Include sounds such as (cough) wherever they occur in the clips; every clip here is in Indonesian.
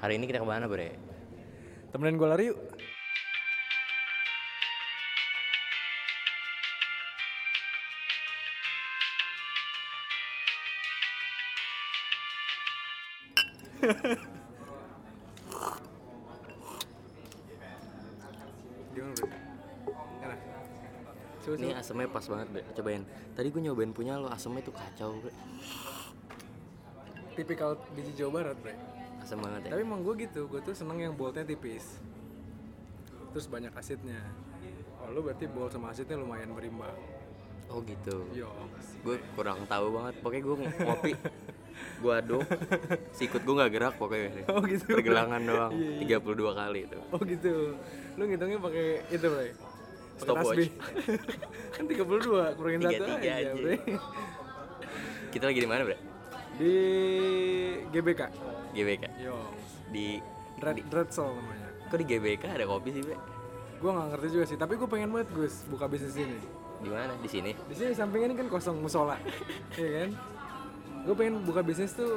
Hari ini kita ke mana bre? Temenin gue lari yuk. Gimana bro? Enak? Coba, Ini coba. asemnya pas banget bre. Cobain. Tadi gue nyobain punya lo asemnya tuh kacau bre. Tipikal biji Jawa Barat bre Asem banget ya. Tapi emang gue gitu, gue tuh seneng yang boltnya tipis Terus banyak asidnya Oh lu berarti bol sama asidnya lumayan berimbang Oh gitu. Yo Gue kurang tahu banget. Pokoknya gue ngopi. gue aduk. Sikut gue nggak gerak pokoknya. Oh gitu Pergelangan doang. Iya, 32 kali itu. Oh gitu Lu ngitungnya pakai itu Pakai Stopwatch. (laughs) Kan 32 kurangin satu 33 aja aja. bre Kita lagi di mana bre? Di GBK GBK. Yo Di Dread, Dreadsol namanya kok di GBK ada kopi sih bre? Gue gak ngerti juga sih, tapi gue pengen banget Gus buka bisnis ini Di mana? Di sini. Di sini sampingnya ini kan kosong musola (laughs) Iya kan? Gue pengen buka bisnis tuh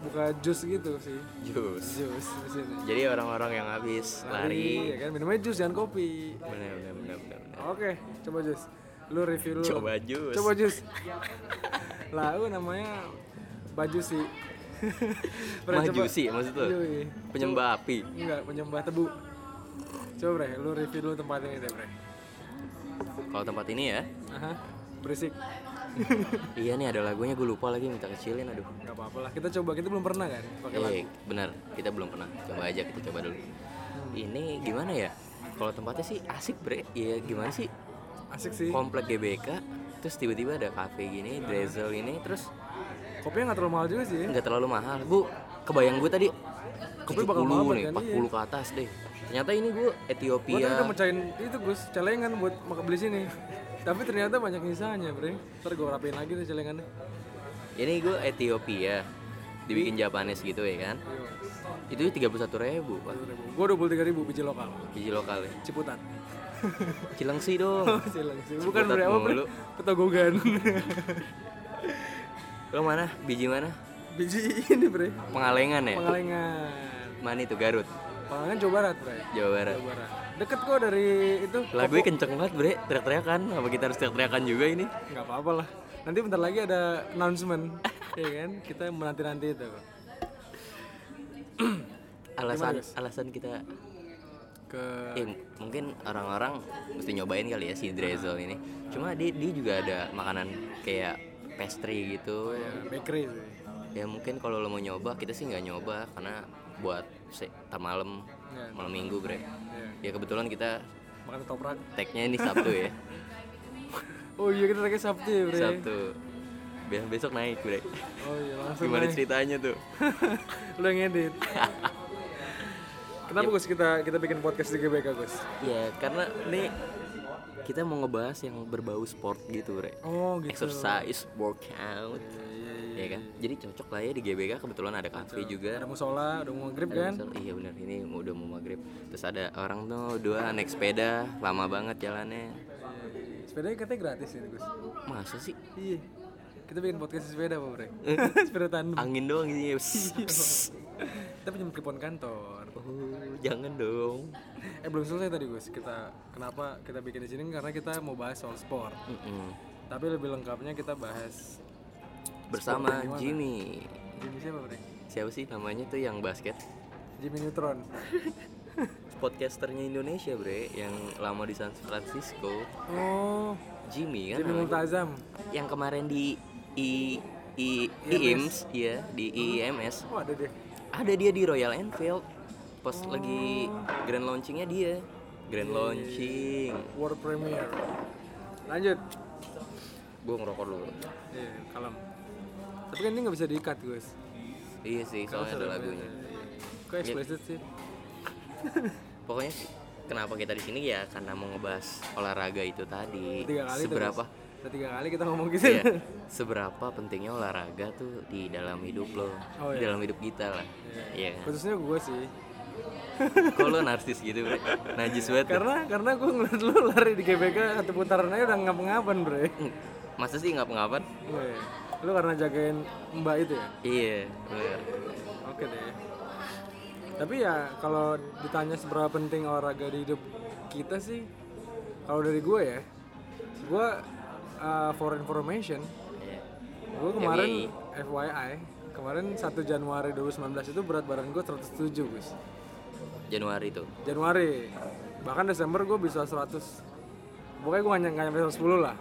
buka jus gitu sih Jus. Jus di sini Jadi orang-orang yang habis lari. ya kan minumnya jus jangan kopi bener bener bener. bener. oke coba jus lu review lu Coba jus. coba jus (laughs) lah lu namanya baju sih (laughs) Maju sih maksud lu? Yoi. Penyembah api. enggak penyembah tebu coba bre lu review dulu tempat ini deh bre Kalau tempat ini ya, Aha, berisik (laughs) iya nih ada lagunya gue lupa lagi minta kecilin aduh. nggak apa-apa lah kita coba kita belum pernah kan pakai lagu Eh, benar, kita belum pernah. Coba aja kita coba dulu. Ini gimana ya? Kalau tempatnya sih asik bre, ya gimana sih? asik sih Komplek GBK, terus tiba-tiba ada cafe gini, drizzle ini, terus kopinya nggak terlalu mahal juga sih nggak terlalu mahal. Bu, kebayang gue tadi Kopi 70 bakal mahal nih, kan, 40 ke atas deh. Ternyata ini gue Gue tadi Ethiopia. udah mecahin itu Gus, celengan buat makan beli sini. Tapi ternyata banyak nyisanya, Bre. Ntar gue rapiin lagi tuh celengannya. Ini gue Ethiopia. Dibikin Japanese gitu ya kan? Itu 31 ribu, Pak. Gue dua puluh tiga ribu biji lokal, Biji lokal ya. Ciputat. Cilengsi dong. (laughs) Silang sih. Bukan Ciputat Bre, apa Bre? mulu. Petogogan. (laughs) Lo mana? Biji mana? biji ini Bre. Pengalengan ya? Pengalengan. Mana itu Garut? Pengalengan Jawa Barat, Bre. Jawa Barat. Jawa Barat. Deket kok dari itu. Lagunya kenceng banget bre, teriak-teriakan. Apa kita harus teriak-teriakan juga ini? Nggak apa-apa lah. Nanti bentar lagi ada announcement, (laughs) ya kan? Kita menanti-nanti itu. (clears throat) Alasan alasan kita Ke eh, mungkin orang-orang mesti nyobain kali ya si drizzle ini. Cuma dia, dia juga ada makanan kayak pastry gitu. ya, bakery sih. Ya mungkin kalau lo mau nyoba, kita sih nggak nyoba karena buat tar malam Ya. malam minggu bre. Ya, Ya kebetulan kita makan toprak. tagnya ini Sabtu ya. (laughs) Oh iya kita lagi Sabtu ya, Bre. Sabtu. Biar besok naik bre. Oh iya langsung. Gimana naik. ceritanya tuh? (laughs) Lu yang edit. (laughs) Kenapa Gus kita kita bikin podcast di GBK Gus? Ya karena ini kita mau ngebahas yang berbau sport gitu bre. Oh gitu. Exercise, workout, Iya, iya, ya kan? Jadi cocok lah ya di GBK kebetulan ada cafe juga. Ada musola, udah mau maghrib kan? misal- iya bener ini udah mau maghrib. Terus ada orang tuh dua naik sepeda, lama banget jalannya. Sepedanya katanya gratis ini Gus. Masa sih? Iya. Kita bikin podcast di sepeda apa Bre? (laughs) sepeda tandem. Angin doang gitu ya. (laughs) Kita pinjam telepon kantor. Oh, jangan dong. Eh belum selesai tadi Gus. Kita kenapa kita bikin di sini karena kita mau bahas soal sport. Mm-mm. Tapi lebih lengkapnya kita bahas Bersama? Jimmy. Jimmy siapa Bre? Siapa sih namanya tuh yang basket? Jimmy Neutron. (laughs) Podcasternya Indonesia bre, yang lama di San Francisco. Oh, Jimmy kan Jimmy. Multazam. yang kemarin di I I IIMS ya di IIMS Oh ada deh. ada dia di Royal Enfield pas lagi grand launchingnya dia grand launching World Premiere. Lanjut. gue ngerokok dulu Iya, kalem. Tapi kan ini nggak bisa diikat, Gus. iya sih soalnya ada lagunya Kok explicit sih? pokoknya kenapa kita di sini ya karena mau ngebahas olahraga itu tadi Tiga kali tuh, seberapa. Udah tiga kali kita ngomong gitu. Iya, (laughs) seberapa pentingnya olahraga tuh di dalam hidup lo, Oh, di iya. dalam hidup kita lah. Iya kan? Khususnya gue sih. Kok lo narsis gitu, bre? Najis banget. Karena karena gue ngeliat lu lari di GBK satu putaran aja udah ngap-ngapan, Bre. Hmm, Masa sih ngap-ngapan? Weh, Lu karena jagain Mbak itu ya? Iya, bener. Oke deh. tapi ya kalau ditanya seberapa penting olahraga di hidup kita sih kalau dari gue ya gue uh, for information Iya. gue kemarin FYI. FYI kemarin 1 Januari 2019 itu berat badan gue 107 Gus Januari tuh. Januari. Bahkan Desember gue bisa 100 pokoknya gue nggak nyampe 110 lah.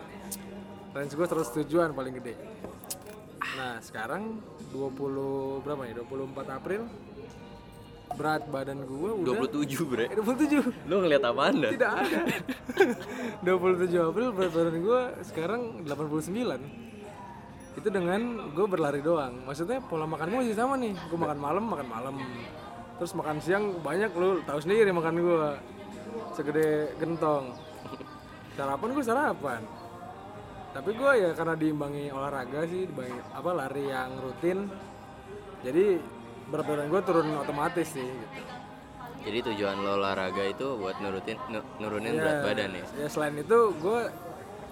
Range gue 107an paling gede. Nah sekarang 20 berapa nih 24 April. Berat badan gue udah 27 bre. Eh, 27 lu ngeliat apa anda tidak ada. (laughs) 27 April berat badan gue sekarang 89 itu dengan gue berlari doang. Maksudnya pola makan gue masih sama nih. Gue makan malam makan malam terus makan siang banyak lu tahu sendiri makan gue segede gentong. Sarapan gue sarapan. Tapi gue ya karena diimbangi olahraga sih diimbangi apa lari yang rutin. Jadi berat badan gue turun otomatis sih gitu. jadi tujuan lo olahraga itu buat nurutin nu- nurunin Ya, berat badan ya? ya selain itu gue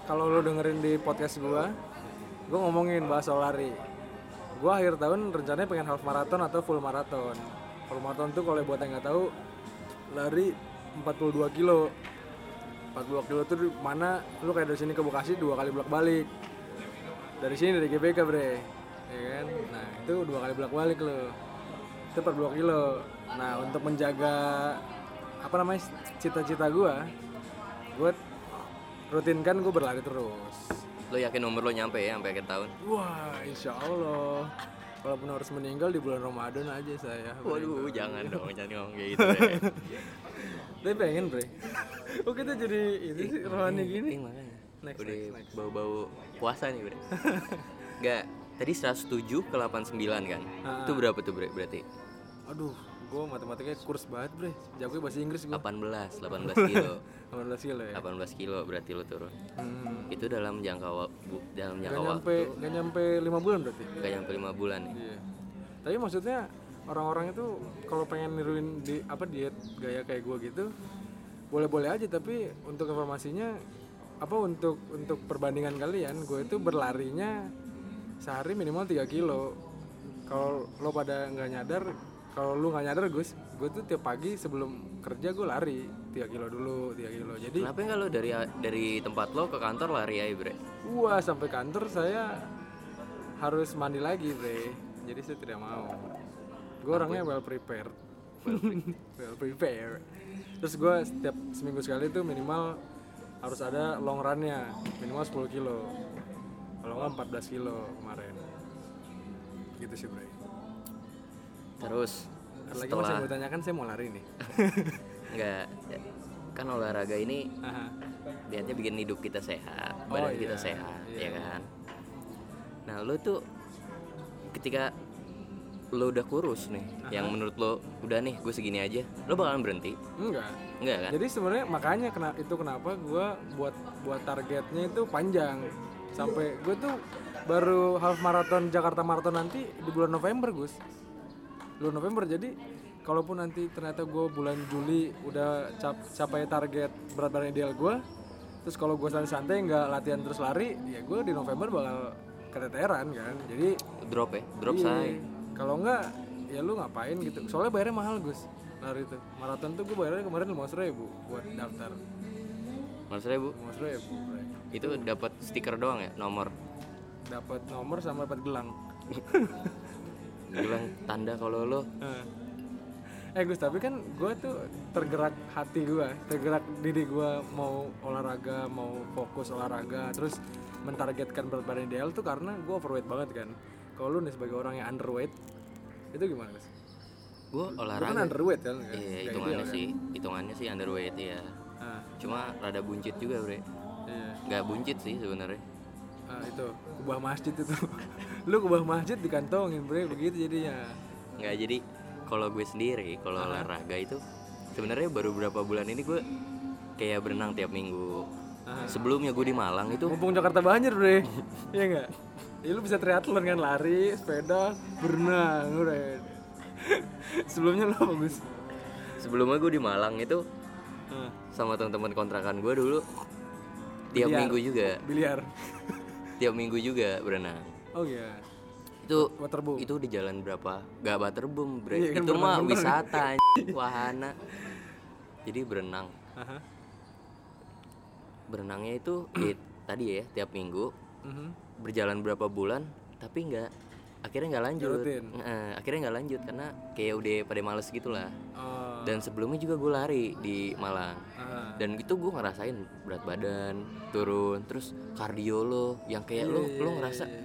kalau lo dengerin di podcast gue gue ngomongin bahas lari. Gue akhir tahun rencananya pengen half marathon atau full marathon full marathon tuh kalau buat yang nggak tahu lari 42 kilo. 42 kilo tuh mana? Lu kayak dari sini ke Bekasi dua kali bolak balik dari sini dari GBK bre. Ya kan? Nah itu dua kali bolak balik lo itu 42 kilo. Nah untuk menjaga apa namanya cita-cita gua gue rutinkan gue berlari terus. Lo yakin umur lo nyampe ya sampai akhir tahun? Wah insya Allah walaupun harus meninggal di bulan Ramadan aja saya. Waduh jangan dong (laughs) jangan ngomong kayak gitu tapi pengen bre. Oh kita jadi itu sih rohani gini? Ih, makanya. Next, udah bau-bau puasa nih bre. (laughs) Enggak, tadi 107 ke 89 kan? Ah. itu berapa tuh bre berarti? Aduh gue matematikanya kurs banget bre. Jago bahasa Inggris gue 18 18 kilo. 18 kilo ya? 18 kilo berarti lo turun. Hmm. itu dalam jangka waktu dalam Gak jangka nyampe waktu. gak nyampe lima bulan berarti? Gak nyampe lima bulan ya. Iya. Tapi maksudnya orang-orang itu kalau pengen niruin di apa diet gaya kayak gue gitu boleh-boleh aja. Tapi untuk informasinya apa untuk untuk perbandingan kalian gue itu berlarinya sehari minimal 3 kilo. Kalau lo pada nggak nyadar kalau lu nggak nyadar Gus gue tuh tiap pagi sebelum kerja gue lari 3 kilo dulu 3 kilo. Jadi kenapa nggak lo dari dari tempat lo ke kantor lari aja bre? Wah sampai kantor saya harus mandi lagi bre. Jadi saya tidak mau. Gue orangnya well prepared. Well (laughs) prepared. Terus gue setiap seminggu sekali tuh minimal harus ada long runnya Minimal 10 kilo. Kalau nggak 14 kilo kemarin. Gitu sih bre terus lagi setelah mau tanyakan saya mau lari nih (laughs) nggak kan olahraga ini Aha. niatnya bikin hidup kita sehat Oh, badan kita iya. sehat Iya. ya kan nah lo tuh ketika lo udah kurus nih yang menurut lo udah nih gue segini aja lo bakalan berhenti Enggak enggak kan Jadi sebenarnya makanya kena itu kenapa gue buat buat targetnya itu panjang sampai gue tuh baru half marathon Jakarta Marathon nanti di bulan November Gus. Bulan November jadi kalaupun nanti ternyata gue bulan Juli udah cap capai target berat badan ideal gue, terus kalau gue santai-santai nggak latihan terus lari, ya gue di November bakal keteteran kan. Jadi drop ya drop iya, say kalau nggak ya lu ngapain gitu. Soalnya bayarnya mahal Gus lari itu. Maraton tuh gue bayarnya kemarin lima ribu buat daftar. maksudnya bu Lima ribu. Itu dapat stiker doang ya nomor Dapat nomor sama dapat gelang. (laughs) bilang tanda kalau lo Eh. Eh Gus, tapi kan gue tuh tergerak hati gue, tergerak diri gue mau olahraga, mau fokus olahraga, terus mentargetkan berat badan ideal tuh karena gue overweight banget kan. Kalau lu nih sebagai orang yang underweight, itu gimana Gus? gue Lu kan olahraga underweight kan? kan? iya Nggak hitungannya ideal, sih hitungannya sih underweight ya Kan? Ah, cuma rada buncit juga bre iya. nggak buncit sih sebenarnya Ah, itu kubah masjid itu. (laughs) lu kubah masjid dikantongin bre begitu jadinya. nggak jadi kalau gue sendiri kalau olahraga itu sebenarnya baru berapa bulan ini gue kayak berenang tiap minggu sebelumnya gue di Malang itu Mumpung Jakarta banjir bre, iya nggak? Ya lu bisa triathlon kan lari, sepeda, berenang, bre. Sebelumnya lu apa Gus? sebelumnya gue di Malang itu Ah, sama teman-teman kontrakan gue dulu tiap Biliar. minggu juga biliar. tiap minggu juga berenang Oh iya. itu waterboom itu di jalan berapa gak waterboom bre Iya kan, itu mah wisata wahana jadi berenang Aha. berenangnya itu ya, (clears throat) tadi ya tiap minggu Mhm. berjalan berapa bulan tapi nggak akhirnya nggak lanjut rutin. Akhirnya nggak lanjut karena kayak udah pada males gitu lah Oh, dan sebelumnya juga gue lari di Malang aha. dan itu gue ngerasain berat badan turun terus kardio lo yang kayak lo Iya, lo iya, ngerasa iya.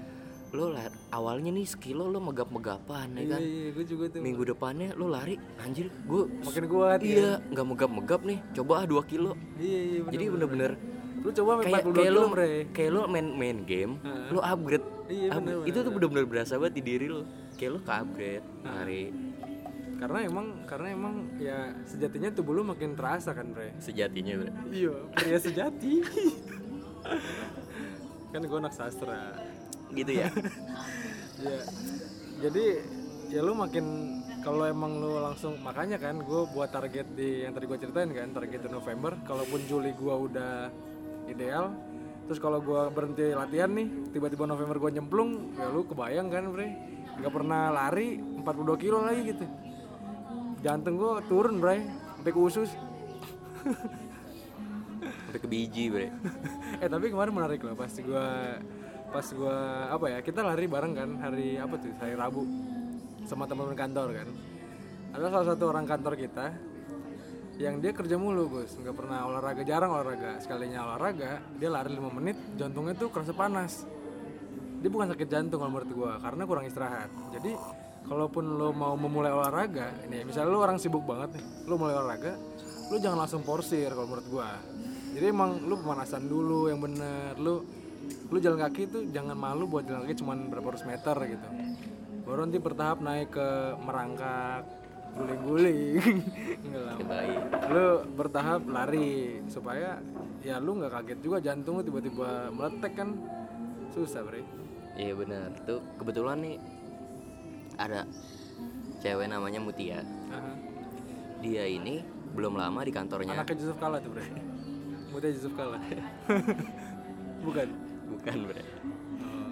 Lo la- awalnya nih sekilo lo megap-megapan ya Iya, kan iya, gue juga tuh. minggu depannya lo lari anjir gue Makin kuat ya. iya nggak megap-megap nih coba ah 2 kilo Iya, iya, bener, jadi bener. bener-bener Lu coba kayak 42 kayak kilo, lo bre. kayak lo main main game Heeh. lo upgrade Iya, bener, itu bener, tuh bener-bener berasa banget di diri lo kayak lo ke upgrade hari Karena emang karena emang ya sejatinya tubuh lu makin terasa kan, Bre. sejatinya bre Iya, pria sejati. (laughs) kan gue anak sastra. Gitu ya. Iya. (laughs) Jadi ya lu makin kalau emang lu langsung makanya kan gue buat target di yang tadi gue ceritain kan target di November kalaupun Juli gue udah ideal terus kalau gue berhenti latihan nih tiba-tiba November gue nyemplung ya lu kebayang kan bre? Nggak pernah lari 42 kilo lagi gitu. Jantung gue turun bre sampai ke usus sampai ke biji bre. (laughs) Eh tapi kemarin menarik loh pas gue pas gue apa ya kita lari bareng kan hari apa tuh hari Rabu sama teman-teman kantor kan. Ada salah satu orang kantor kita yang dia kerja mulu Gus. Nggak pernah olahraga jarang olahraga. Sekalinya olahraga dia lari 5 menit jantungnya tuh kerasa panas. Dia bukan sakit jantung kalau menurut gue karena kurang istirahat. Jadi kalaupun lo mau memulai olahraga ini misalnya lo orang sibuk banget nih lo mulai olahraga lo jangan langsung porsir kalau menurut gue jadi emang lo pemanasan dulu yang bener lo lo jalan kaki tuh jangan malu buat jalan kaki cuman berapa ratus meter gitu. Baru nanti bertahap naik ke merangkak guling-guling. (laughs) Enggak lah. baik lu bertahap lari supaya ya lu nggak kaget juga jantung lu tiba-tiba meletek kan. Susah bre. Iya benar tuh kebetulan nih ada cewek namanya Mutia. Aha. dia ini belum lama di kantornya. Anaknya Yusuf Kala tuh bre. (laughs) Muda Yusuf Kala. (laughs) Bukan bukan bre.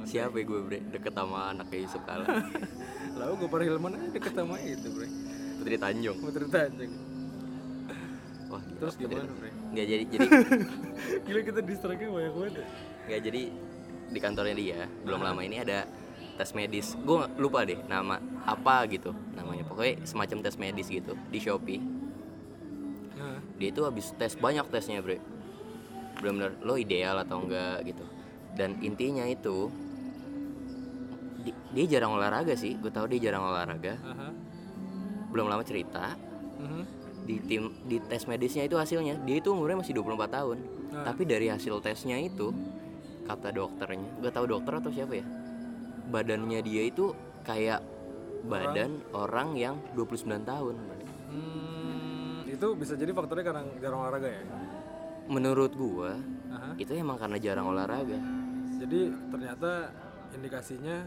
Siapa ya gue bre? Deket sama anaknya Yusuf Kala. (laughs) Lalu gue Hilman aja deket sama itu bre. Putri Tanjung. Putri Tanjung. Wah gila, terus gimana bre? Nggak jadi jadi (laughs) gila kita distracknya banyak banget ya. nggak jadi di kantornya dia belum lama ini ada tes medis. Gue lupa deh nama apa gitu namanya. Pokoknya semacam tes medis gitu di Shopee. Dia itu habis tes banyak tesnya bre. Benar-benar lo ideal atau enggak gitu dan intinya itu di- dia jarang olahraga sih gue tahu dia jarang olahraga aha. belum lama cerita Mhm. di tim di tes medisnya itu hasilnya dia itu umurnya masih 24 tahun Ah. tapi dari hasil tesnya itu kata dokternya gak tahu dokter atau siapa ya badannya dia itu kayak badan orang, yang 29 tahun Hmm, itu bisa jadi faktornya karena jarang olahraga ya menurut gua Aha. itu emang karena jarang olahraga Jadi ternyata indikasinya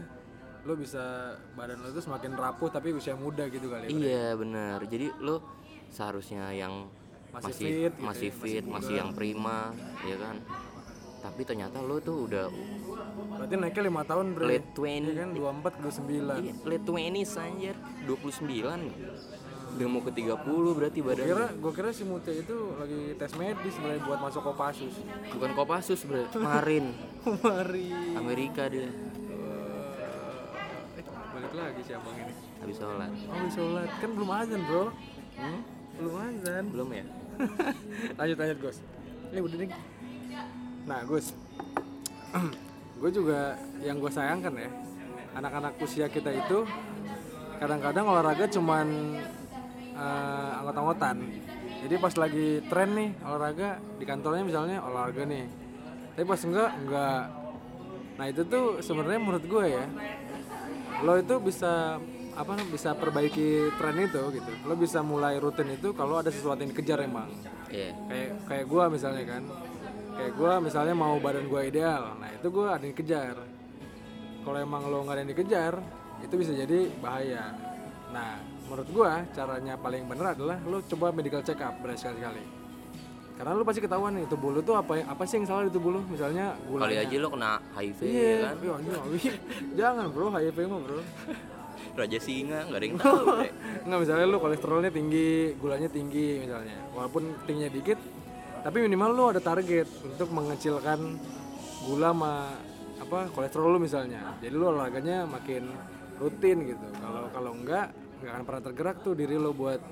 lo bisa badan lo itu semakin rapuh tapi usia muda gitu kali. ya, Bre? iya benar jadi lo seharusnya yang Masih masih fit gitu masih ya, fit masih, yang prima ya kan tapi ternyata lo tuh udah Berarti naiknya lima tahun bre. late 20 Iya kan 24 ke 29. Iya, late 20s anjir 29 Udah mau ke 30 berarti badan Kira gue kira si Mutia itu lagi tes medis sebenarnya buat masuk Kopassus. Bukan Kopassus bre (laughs) Marin Mari. Amerika dia Eh, balik lagi si abang ini. Habis sholat Oh, habis sholat kan belum azan bro. hmm? Belum azan. Belum ya? (laughs) lanjut lanjut Gus ini udah nih nah Gus (clears throat) gue juga yang gue sayangkan ya anak-anak usia kita itu kadang-kadang olahraga cuman eh, anggot-anggotan jadi pas lagi tren nih olahraga di kantornya misalnya olahraga nih. Tapi pas enggak enggak. Nah itu tuh sebenarnya menurut gue ya lo itu bisa apa bisa perbaiki tren itu gitu. Lo bisa mulai rutin itu kalau ada sesuatu yang dikejar emang. Iya. Kayak kayak gue misalnya kan. Kayak gue misalnya mau badan gue ideal nah itu gue ada yang dikejar. Kalau emang lo nggak ada yang dikejar itu bisa jadi bahaya. Nah menurut gue caranya paling bener adalah lo coba medical check up berkali sekali. Karena lu pasti ketahuan nih tubuh lu tuh apa apa sih yang salah di tubuh lu? Misalnya gula kali aja lo kena HIV iya ya kan? iya, (laughs) jangan bro HIV mah bro. Raja singa nggak ada yang (laughs) tahu nggak misalnya lu kolesterolnya tinggi gulanya tinggi misalnya. Walaupun tingginya dikit tapi minimal lu ada target untuk mengecilkan gula sama apa kolesterol lu misalnya. Jadi lu olahraganya makin rutin gitu. Kalau kalau enggak nggak akan pernah tergerak tuh diri lu buat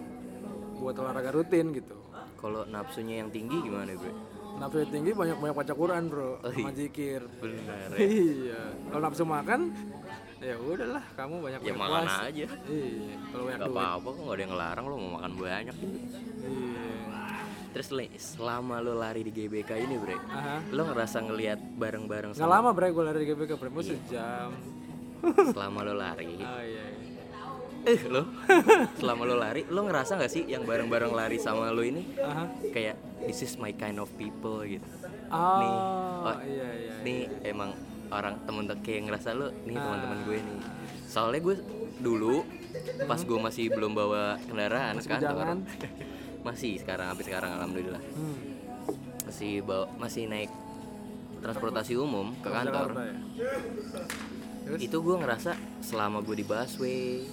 buat olahraga rutin gitu. Kalau nafsunya yang tinggi gimana bre? Nafsu tinggi banyak banyak baca Quran bro Oh, sama zikir. Benar ya. Iya. Kalau nafsu makan ya udahlah kamu banyak ya makan puasa aja. Iya kalau banyak duit. apa-apa kok nggak ada yang ngelarang lo mau makan banyak. Gitu. iya. Terus selama lo lari di GBK ini bre Aha. lo ngerasa ngelihat bareng-bareng sama lama bre gue lari di GBK bre, mau sejam selama lo lari. Ah iya, iya. Eh lo (laughs) selama lo lari lo ngerasa nggak sih yang bareng-bareng lari sama lo ini Aha. kayak this is my kind of people gitu Oh, oh, iya iya nih emang orang temen kayak ngerasa lo nih Ah. teman-teman gue nih soalnya gue dulu pas gue masih belum bawa kendaraan Masih kantor (laughs) masih sekarang sampai sekarang alhamdulillah Hmm. masih bawa masih naik transportasi umum ke kantor Jakarta ya? Terus? itu gue ngerasa selama gue di busway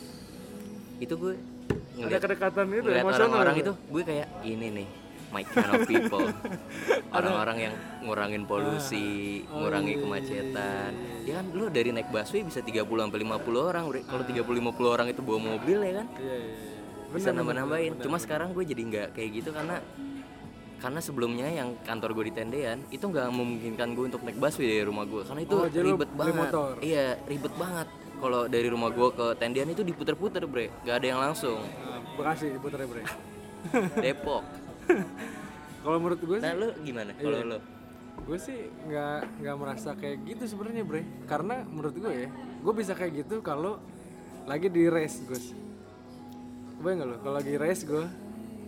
itu gue Ada kedekatan itu ngeliat orang-orang itu? gue kayak ini nih my kind of people. (laughs) Orang-orang yang ngurangin polusi Oh, ngurangi iya, kemacetan. ya kan lu dari naik busway bisa 30 sampai 50 orang kalau 30 50 orang itu bawa mobil ya kan? Iya iya iya. bisa nambah-nambahin. cuma sekarang gue jadi nggak kayak gitu karena karena sebelumnya yang kantor gue di tendean itu nggak memungkinkan gue untuk naik busway dari rumah gue. Karena itu Oh, ribet banget. motor? iya ribet banget kalau dari rumah gue ke tendean itu diputer-puter bre nggak ada yang langsung Bekasi diputer bre. (laughs) Depok (laughs) Kalau menurut gue nah lu gimana kalau Iya. lu gue sih nggak nggak merasa kayak gitu sebenarnya bre. Karena menurut gue ya, gue bisa kayak gitu kalau lagi di race Gus. Kebayang nggak lo? Kalau lagi race gue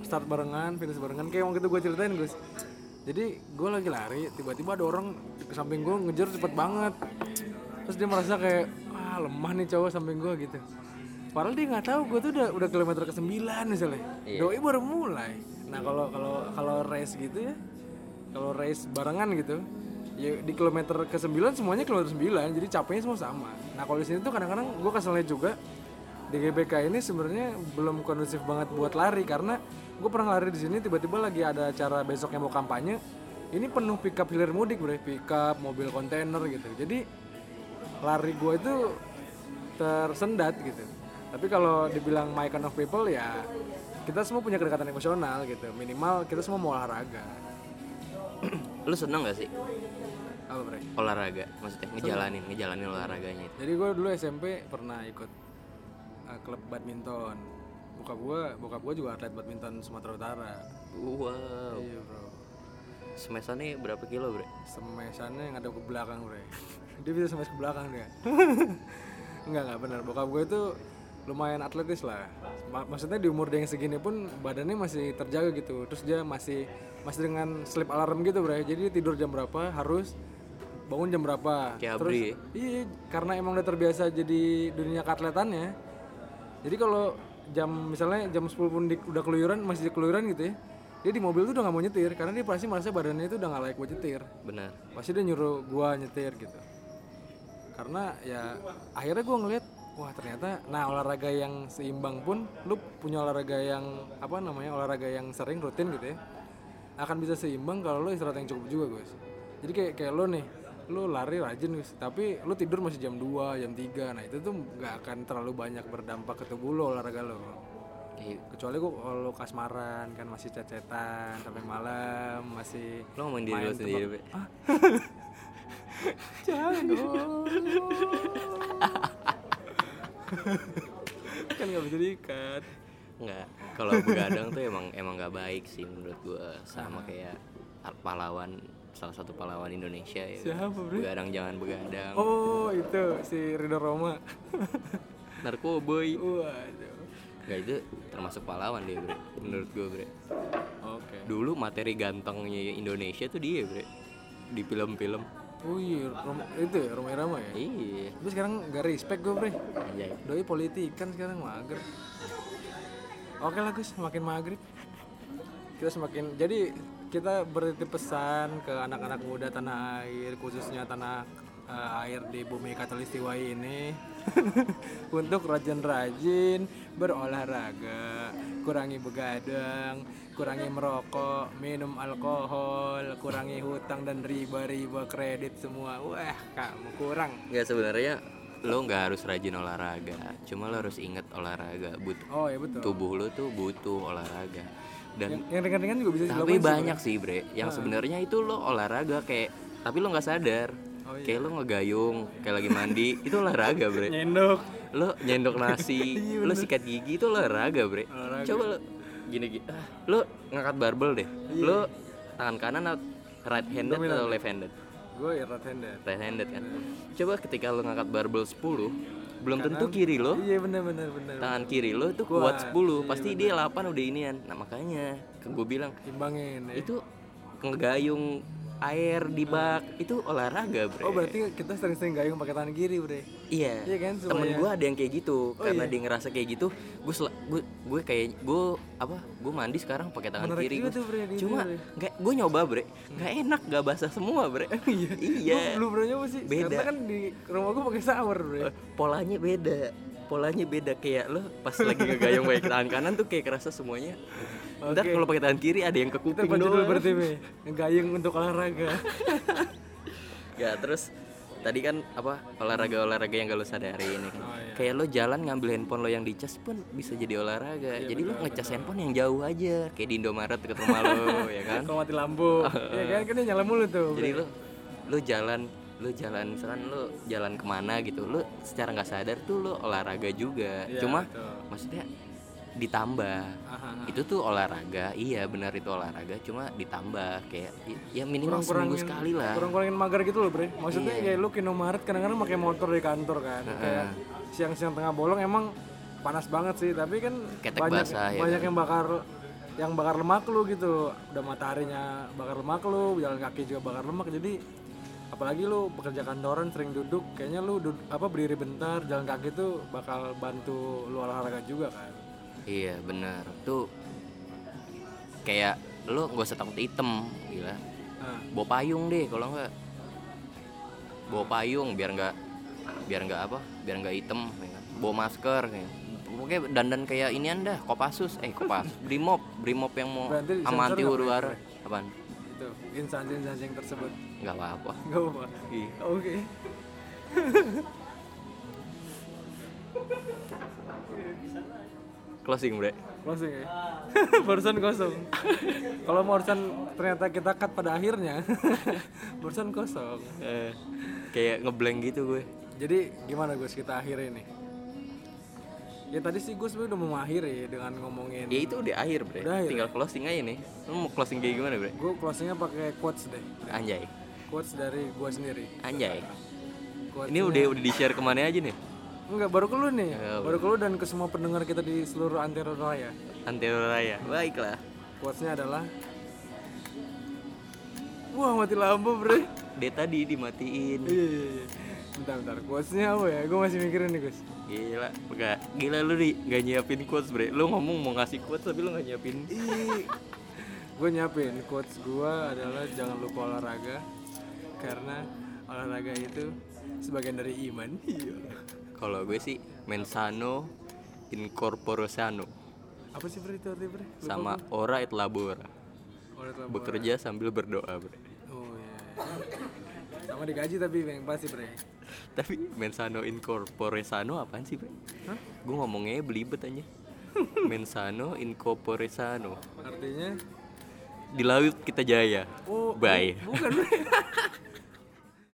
start barengan, finish barengan kayak waktu itu gue ceritain Gus. Jadi gue lagi lari, tiba-tiba ada orang ke samping gue ngejar cepet banget. Terus dia merasa kayak ah lemah nih cowok samping gue gitu. Padahal dia nggak tahu gue tuh udah udah kilometer ke 9 misalnya. Iya. Doi baru mulai. Nah kalau kalau kalau race gitu ya, kalau race barengan gitu, ya di kilometer ke 9 semuanya kilometer 9, jadi capeknya semua sama. Nah kalau di sini tuh kadang-kadang gue keselnya juga di GBK ini sebenarnya belum kondusif banget buat lari karena gue pernah lari di sini tiba-tiba lagi ada acara besok yang mau kampanye ini penuh pickup hilir mudik bre pickup mobil kontainer gitu jadi lari gue itu tersendat gitu. Tapi kalau dibilang my kind of people ya kita semua punya kedekatan emosional gitu. Minimal kita semua mau olahraga. (clears throat) Lu seneng gak sih? Apa bre? Olahraga maksudnya ngejalanin ngejalanin olahraganya itu. Jadi gue dulu SMP pernah ikut uh, klub badminton. Bokap gue bokap gue juga atlet badminton Sumatera Utara. Wow. Iya bro smesannya berapa kilo bre? Semesannya yang ada ke belakang bre. (laughs) Dia bisa semes ke belakang dia. (laughs) Enggak enggak benar. Bokap gue itu lumayan atletis lah. Ma- maksudnya di umur dia yang segini pun badannya masih terjaga gitu. Terus dia masih masih dengan sleep alarm gitu bre. Jadi dia tidur jam berapa harus bangun jam berapa. Kayak terus Abri. ya? iya karena emang udah terbiasa jadi dunia keatletannya. Jadi kalau jam misalnya jam 10 pun di- udah keluyuran masih keluyuran gitu ya dia di mobil tuh udah nggak mau nyetir karena dia pasti merasa badannya itu udah nggak layak buat nyetir. Benar. Pasti dia nyuruh gua nyetir gitu. Karena ya akhirnya gua ngeliat wah ternyata nah olahraga yang seimbang pun lu punya olahraga yang apa namanya olahraga yang sering rutin gitu ya akan bisa seimbang kalau lu istirahat yang cukup juga guys jadi kayak kayak lo nih lu lari rajin guys tapi lu tidur masih jam 2 jam 3 nah itu tuh nggak akan terlalu banyak berdampak ke tubuh lo olahraga lo Iya. kecuali gua kalau kasmaran kan masih cecetan sampai malam masih lo ngomongin diri lo sendiri bre (laughs) Jangan dong. kan nggak bisa diikat. Nggak, kalau begadang tuh emang emang nggak baik sih menurut gua sama kayak pahlawan salah satu pahlawan Indonesia ya. Siapa, Bre? Begadang jangan begadang. Oh itu si Ridho Roma. Narkoboy. Waduh. Nggak itu termasuk pahlawan dia, Bre. Menurut gua, Bre. Oke. Dulu materi gantengnya Indonesia tuh dia, Bre. Di film-film. Oh iya, Roma, itu ya Roma Irama ya. Iya. Tapi sekarang gak respect gue bre. Anjay. Doi politikan sekarang mager. Oke lah Gus, makin maghrib. Kita semakin jadi kita bertitip pesan ke anak-anak muda tanah air khususnya tanah eh, air di bumi katulistiwa ini (laughs) untuk rajin-rajin berolahraga kurangi begadang kurangi merokok minum alkohol kurangi hutang dan riba-riba kredit semua. Wah kamu kurang. Nggak sebenarnya lo nggak harus rajin olahraga cuma lo harus inget olahraga. Butuh oh ya betul. tubuh lo tuh butuh olahraga. Dan yang ringan-ringan juga bisa tapi banyak sih bre. Yang sebenarnya itu lo olahraga kayak tapi lo nggak sadar Oh, iya. kayak lo ngegayung kayak lagi mandi (laughs) itu olahraga bre. Nyendok lo nyendok nasi (laughs) Iya, lo sikat gigi itu olahraga bre. Olahraga. coba lo gini gini ah, lo ngangkat barbel deh. Iya. lo tangan kanan atau right handed atau left handed gue ya right handed right handed kan coba ketika lo ngangkat barbel 10 belum tentu kiri lo iya bener bener bener. tangan kiri lo itu kuat 10 pasti dia 8 udah inian. Nah makanya gue bilang imbangin ya. itu ngegayung air di bak. Itu olahraga bre. Oh berarti kita sering-sering gayung pakai tangan kiri bre? Iya. Iya kan, temen gue ada yang kayak gitu. Oh, karena iya? dia ngerasa kayak gitu gue gue gue kayak gue apa? Gue mandi sekarang pakai tangan Menarik kiri Gus. tuh, bre, cuma nggak gue nyoba bre. Nggak enak nggak basah semua bre. (laughs) Iya. Iya. Lu belum pernah nyoba sih. Beda. karena kan di rumah gue pakai shower bre. Eh, polanya beda. Polanya beda. Kayak lo pas lagi ngegayung pakai tangan kanan tuh kayak kerasa semuanya ntar Oke. kalau pakai tangan kiri ada yang ke kuping judul doang. berarti Be? gayung untuk olahraga. (laughs) Ya terus tadi kan apa olahraga olahraga yang gak lo sadari ini kan. Oh, iya. kayak lo jalan ngambil handphone lo yang dicas pun bisa jadi olahraga. Jadi lo ngecas handphone yang jauh aja kayak di Indomaret deket rumah lo (laughs) ya kan? Kalau mati lampu. (laughs) Ya kan? Kan nyala mulu tuh jadi lo lo jalan lo jalan misalkan lo jalan ke mana gitu lo secara nggak sadar tuh lo olahraga juga. Iya, cuma betul. maksudnya ditambah. Aha. itu tuh olahraga iya benar itu olahraga cuma ditambah kayak ya minimal seminggu sekali lah. kurang-kurangin mager gitu loh bre. Maksudnya Iya. kayak lu ke Indomaret kadang-kadang pakai motor di kantor kan. Kayak siang-siang tengah bolong emang panas banget sih tapi kan Ketek banyak basah, ya banyak yang bakar yang bakar lemak lu gitu. Udah mataharinya bakar lemak lu jalan kaki juga bakar lemak jadi apalagi lu pekerja kantoran sering duduk kayaknya lu dud- apa berdiri bentar jalan kaki tuh bakal bantu lu olahraga juga kan Iya benar tuh kayak lo nggak usah takut hitam gila. Nah, bawa payung deh kalau nggak. Bawa payung biar nggak biar nggak apa biar nggak hitam ya kan. bawa masker kayak pokoknya dandan kayak ini anda kopasus eh kopas (laughs) brimob brimob yang mau Berarti sama disensor anti nggak huru hara apaan? Itu instansi-instansi yang tersebut. Nggak apa-apa. Nggak apa Iya. oke (laughs) closing bre Closing ya. (laughs) barusan kosong. (laughs) Kalau mau barusan ternyata kita cut pada akhirnya, (laughs) barusan kosong. Eh, kayak ngeblank gitu gue Jadi gimana Gus kita akhiri nih? Ya tadi sih Gus udah mau mengakhiri dengan ngomongin. ya itu udah akhir bre Udah akhir tinggal closing aja nih lo mau closing kayak gimana bre Gue closingnya pakai quotes deh. anjay Quotes dari gua sendiri. anjay Quotes ini udah udah di share ke mana aja nih Enggak, baru ke lu nih. Ya, baru. Ke lu dan ke semua pendengar kita di seluruh antero raya. Antero Raya. Baiklah. Quotesnya adalah Wah mati lampu bre. Dia tadi dimatiin. Iya iya iya. Bentar bentar. Quotesnya apa ya? Gue masih mikirin nih Gus. Gila enggak. Gila lu di nggak nyiapin quotes bre. Lu ngomong mau ngasih quotes tapi lu nggak nyiapin. Gue nyapin quotes gue adalah jangan lupa olahraga karena olahraga itu sebagian dari iman. Iya kalau gue sih mensano in corpore sano apa sih bre itu artinya bre? Lupa sama ora et labora. Oh, bekerja sambil berdoa bre. Oh iya sama digaji tapi yang pasti bre. Tapi mensano in corpore sano apaan sih bre? Hah? gue ngomongnya belibet aja (laughs) mensano in corpore sano artinya? Di laut kita jaya. Oh bye. bukan bre (laughs)